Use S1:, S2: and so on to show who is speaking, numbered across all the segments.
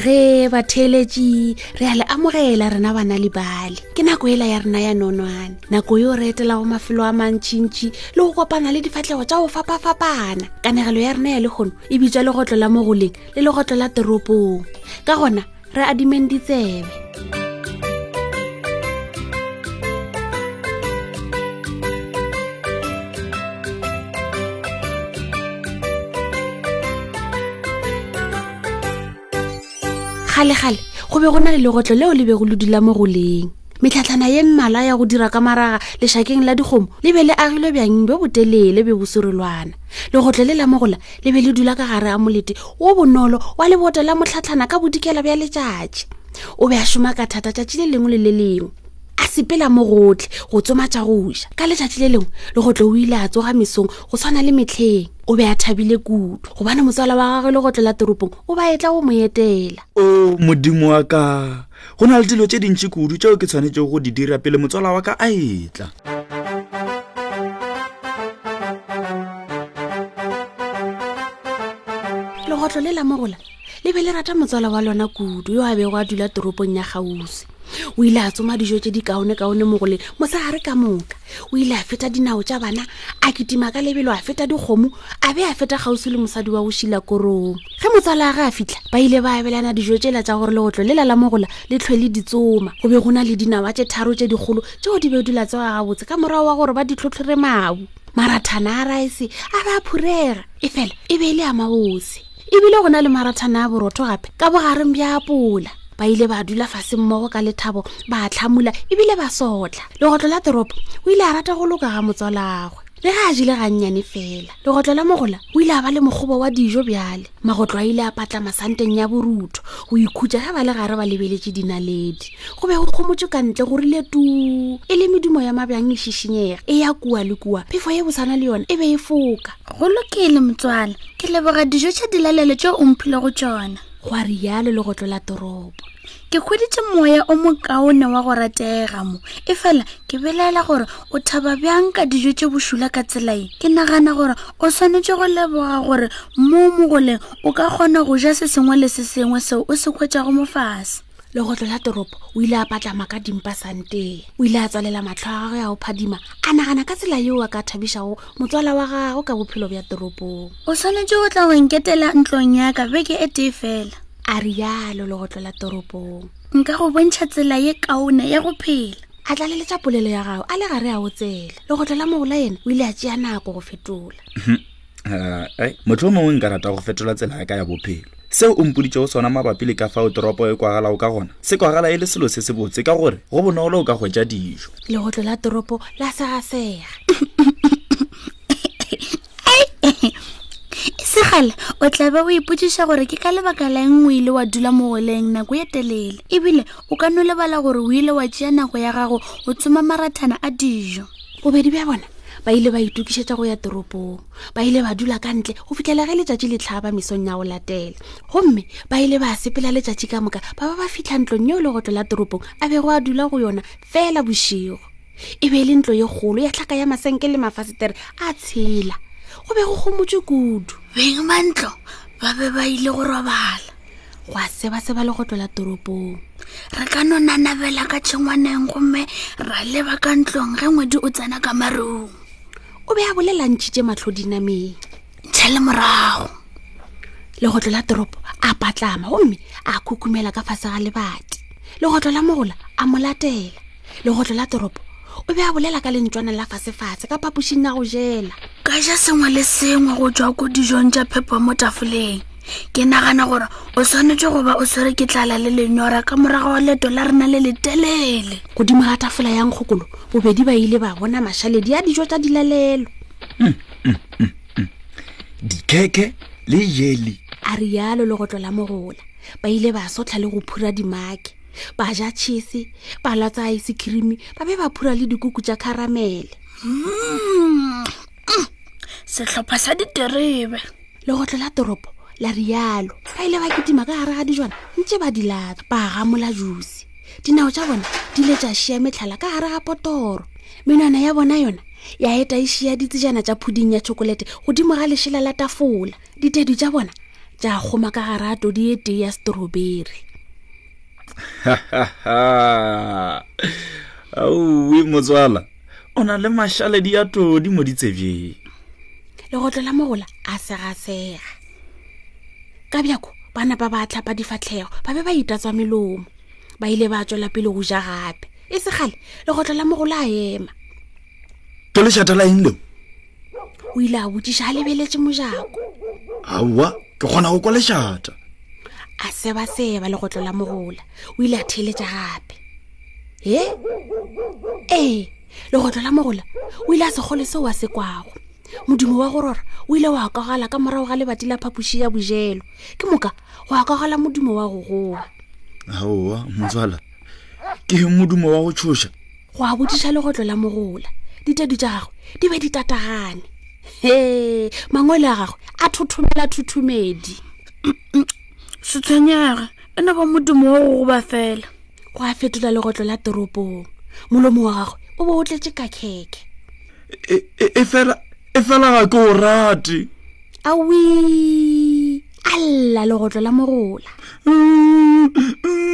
S1: ge batheeletši re a le amogela rena bana libale ke nako ela ya rena ya nonwane nako yo re etelago mafelo a mantšintši le go kopana le difatlego tša go fapafapana kanegelo ya rena ya lekgono e bitswa legotlo la mogoleng le legotlo la toropong ka gona re adimeng ditsebe gale-gale go be go na le legotlo leo le bego le dula mo goleng metlhatlhana ye mmala ya go dira ka maraga lešakeng la dikgomo le be le agilwe bjang bo botelele be bo surelwana legotlo le la mogola le be le dula ka gare a molete wo bonolo wa lebota la motlhatlhana ka bodikela bja letšatši o be a šoma ka thata tšatši le lengwe le le lengwe a sepela mo gotlhe go tsoma tša go ja ka letšatši le lengwe le go tle o ile a tsoga mesong go tshwana le metlheng o be a thabile kudu gobane motswala wa gagwe le go tlela toropong o ba etla go mo etela
S2: o modimo wa ka go na le dilo tše dintši kudu tšeo ke tshwanetšego go di dira pele motswala wa ka a etla
S1: legotlo le la mogola le be le rata motswala wa lona kudu yo a bego a dula toropong ya gausi o ile a tsoma dijo tše dikaone kaone mogoleng mosegare ka moka o ile a feta dinao tša bana a kitima ka lebelo a feta dikgomo a be a feta kgauswi le mosadi wa go šila korong ge motswala a ge a fitlha ba ile ba abelana dijo tšela tša gore legotlo le la la mogola le tlhwe le ditsoma go be go na le dinawa tše tharo tše dikgolo tšeo di be di la tsewa gabotse ka morago wa gore ba di tlhotlhore mabu marathana a raese a ba phurega e fela e be e le ya maose ebile go na le marathana a borotho gape ka bogareng bja apola ba ile ba dula fase mmogo ka lethabo ba tlhamula ebile ba sotla legotlo la teropo o ile a rata go loka ga motswalagwe le ga a jile gannyane fela legotlo la mogola o ile a ba le mokgobo wa dijo bjale magotlo a ile a patla masanteng ya borutho go ikhutsa ge ba le gare ba lebeletše dinaledi go be go kgomotse ka ntle go rile tu e le medumo ya mabjang e šišinyega e ya kua le kua phefo e bosana le yone e be e foka
S3: go lokile motswala ke leboga dijo tša dilalelo tšeo o mphile go tšona
S1: gwa rialo le go tlola toropo
S3: ke kgweditše moya o mokaone wa go ratega mo e fela ke belaela gore o thaba bjang ka dijo tše bošula ka tselae ke nagana gore o swanetše go leboga gore mo mogoleng o ka kgona go ja se sengwe le se sengwe seo o se kgwetšago mofase
S1: legotlo la toropo o ile a patlama ka dimpa santee o ile a tsalela matlho a gagwe ya go phadima a nagana ka tsela yeo a ka thabišago motswala wa gagwe ka bophelo bja toropong
S3: o swanetse go tla go nketela ntlong yaka beke e tee fela
S1: a rialo legotlo la toropong
S3: nka go bontšha tsela ye kaone ya go phela
S1: a tlaleletša polelo ya gago a le gare a o tsela legotlo la mogola yena o ile a tšea nako go fetola
S2: uh, eh, motho o mongwe nka rata go fetola tsela ya ka ya bophelo seo o mpoditšego sona mabapi le ka fao toropo e kwagalago ka gona se kwagala e le selo se se botse ka gore go bonolo o ka hwetša dijo
S1: legotlo la toropo la
S3: segafega segala o tlabe o ipotsiša gore ke ka lebaka la eng o ile wa dula mo goleng nako e telele ebile o ka no lebala gore o ile wa tšea nako ya gago o tsoma marathana a dijo
S1: bobedi bja bona ba ile ba itokišetša go ya toropong ba ile ba dula ka ntle go fitlhela ge letšatši le tlhaba mesong ya go latela gomme ba ile ba sepela letšatši ka moka ba ba ba fitlha ntlong yeo legotlo la toropong a bego a dula go yona fela bošego e be e le ntlo ye kgolo ya tlhaka ya masenke le mafasetere a tshela go be go gomotse kudu
S3: beng ba ntlo ba be ba ile go robala
S1: gwa seba seba le go tlola toropong
S3: re ka no nanabela ka tšhengwaneng gomme ra leba ka ntlong ge ngwedi o tsena ka marung
S1: o be a bolelantšhitše matlho dinameng
S3: ntšha le morago
S1: le go tlola toropo a patlama gomme a khukhumela ka fase ga lebati le go tlola mogola a mo latela legotlo la toropo o be a bolela ka lentswana la fasefatshe ka phapošing ya go jela
S3: ka ja sengwe le sengwe go tswa ko dijong tša phepo mo tafoleng ke nagana gore o swanetse go ba o swere ke tlala le lenyora ka morago wa leto la rena le letelele
S1: godimo ga tafola ya nkgokolo bobedi ba ile ba bona mašaledi ya dijo tsa dilalelo mm, mm, mm,
S2: dikeke le yeli
S1: a rialo le go tlola mogola ba ile ba sotlha le go phura dimake ba ja cheese ba lwatsa ice cream ba be ba phura le dikuku tša caramele
S3: mm. mm. sehlopha sa diterebe
S1: legotlo la toropo la rialo ba ile ba ketima ka gare ga dijwana ntse ba di lata ba gamola jusi dinao tša bona di ile tša šia metlhala ka gare ga potoro menwana ya bona yona ya eta e šia ditsejana tša phuding ya chokolete godimo ga lešela la tafola ditedu tša bona tša kgoma ka gara todi e tee ya stroberi
S2: aowe motswala o na le mašaledi ya todi mo ditsebjeng
S1: legotlo la mogola a segasega ka bjako ba napa ba tlhapa difatlhego ba be ba itatswa melomo ba ile ba tswela pele go ja gape e segale legotlo la mogola a ema
S2: ke lešata la eng leo
S1: o ile a botšiša a lebeletse mojako
S2: aowa ke kgona go kwa lešata
S1: a sebaseba legotlo la mogola o ile a theeletša gape e ee legotlo la mogola o ile a segole seo wa se kwago modimo wa go rora o ile wa akagala ka morago ga lebati la phapoši ya bojelo ke moka go akagala modimo wa go goa
S2: aowa motswala ke modimo wa go tshoša
S1: go a bodiša legotlo la mogola ditedu tša gagwe di be di tatagane he mangwele a gagwe a thothomela thothomedi
S3: se tshwenyega e no ba modimo wa go goba fela
S1: go a fetola legotlo la toropong molomo wa gagwe o be o tletse ka kheke
S2: e, e, e fela e fela ga ke o rate
S1: awi a lla legotlo la mogola
S3: mm, mm.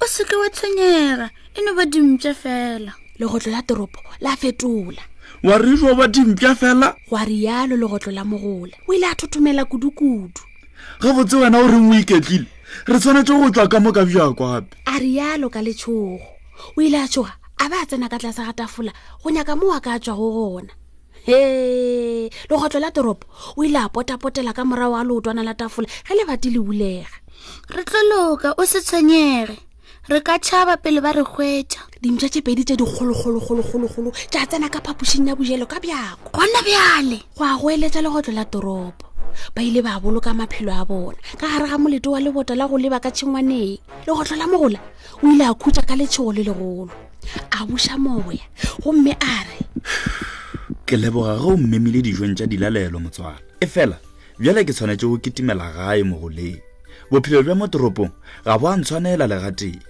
S3: o seke wa tshwenyega e no ba dimpša fela
S1: legotlo la toropo la fetola
S2: wa re no ba dimpša fela
S1: gwa rialo legotlo la mogola o ile a thothomela kudukudu
S2: gabotse wena o reng o iketlile re tshwanetse go tswa ka mo ka bja kwape
S1: a rialo ka letshogo o ile a tšhoga a ba a tsena ka tlase ga tafola go nyaka mo a ka tswa go gona he legotlo la toropo o ile a potapotela ka morago ga leotwana la tafola ge lebati le bulega
S3: re tlo loka o se tshwenyege re ka tšhaba pele ba re hwetša
S1: dimpša tše pedi tše dikgologologologologolo tša tsena ka phapošing ya bojelo ka bjako
S3: gona bjale
S1: go a go eletša legotlo la toropo ba ile ba boloka maphelo a bona ka gare ga molete wa lebota la go leba ka tšhengwaneng legotlo la mogola o ile a khutša ka letšhego le legolo a buša moya gomme a re
S2: ke leboga ge o mmemile dijong tša dilalelo motswana e fela bjale ke tshwanetse go kitimela gae mogoleng bophelo bja mo toropong ga bo a ntshwanela legateng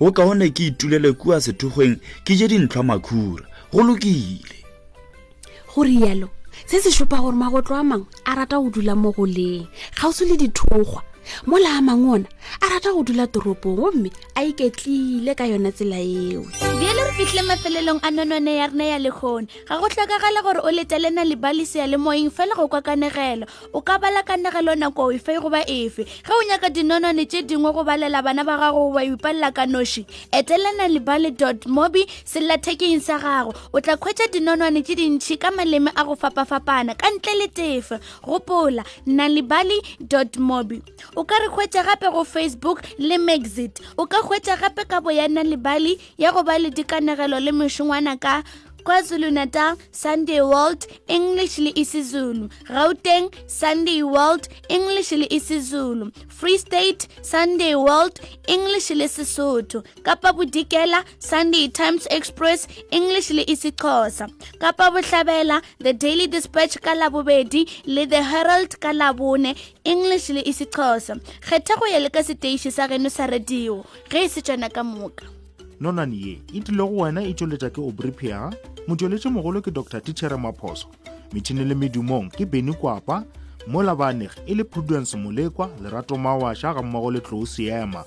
S2: go kaone ke itulele kua sethokgweng ke je dintlhwa makhura go lokile
S1: go rialo se se šupa gore magotlo a mangwe a rata go dula mo goleng kgauswi le dithokgwa mo la a mangwe ona a rata go dula toropong gomme a iketlile ka yona tsela eo
S3: bjale re fitlhile mafelelong a nonone ya rena ya lekgone ga go tlhokagale gore o letelena lebalisia le moyeng fela go kwa kanegelo o ka bala kanegelo nako efe goba efe ge o nyaka dinonone tše dingwe go balela bana ba gago goba ipalela ka noši etelena lebale dot mobi sellathekeng sa gago o tla khwetša dinonwane tše dintšhi ka maleme a go fapafapana ka ntle le tefo gopola nalibali mobi o ka re khwetša gape go facebook le maxit o ka khwetša gape ka boya nalibali ya go ba le dikanegelo le mešongwana ka KwaZulu-Natal Sunday World English le isiZulu Gauteng Sunday World English le isiZulu Free State Sunday World English le Sesotho kapa bodikela sunday times express english le isixhosa kapa bohlabela the daily dispatch ka labobedi le the herald ka labone english le isixhosa kgetha go ya le ka seteiši sa geno sa radio ge e se tswana ka moka
S4: nonane ye e tlile go wena e tšweletša ke obripia motšweletši mogolo ke dr tichere maphoso metšhini le medumong ke beny kwapa mola baanegi e le prudence molekwa lerato mawasha ga mmogo le tlou seema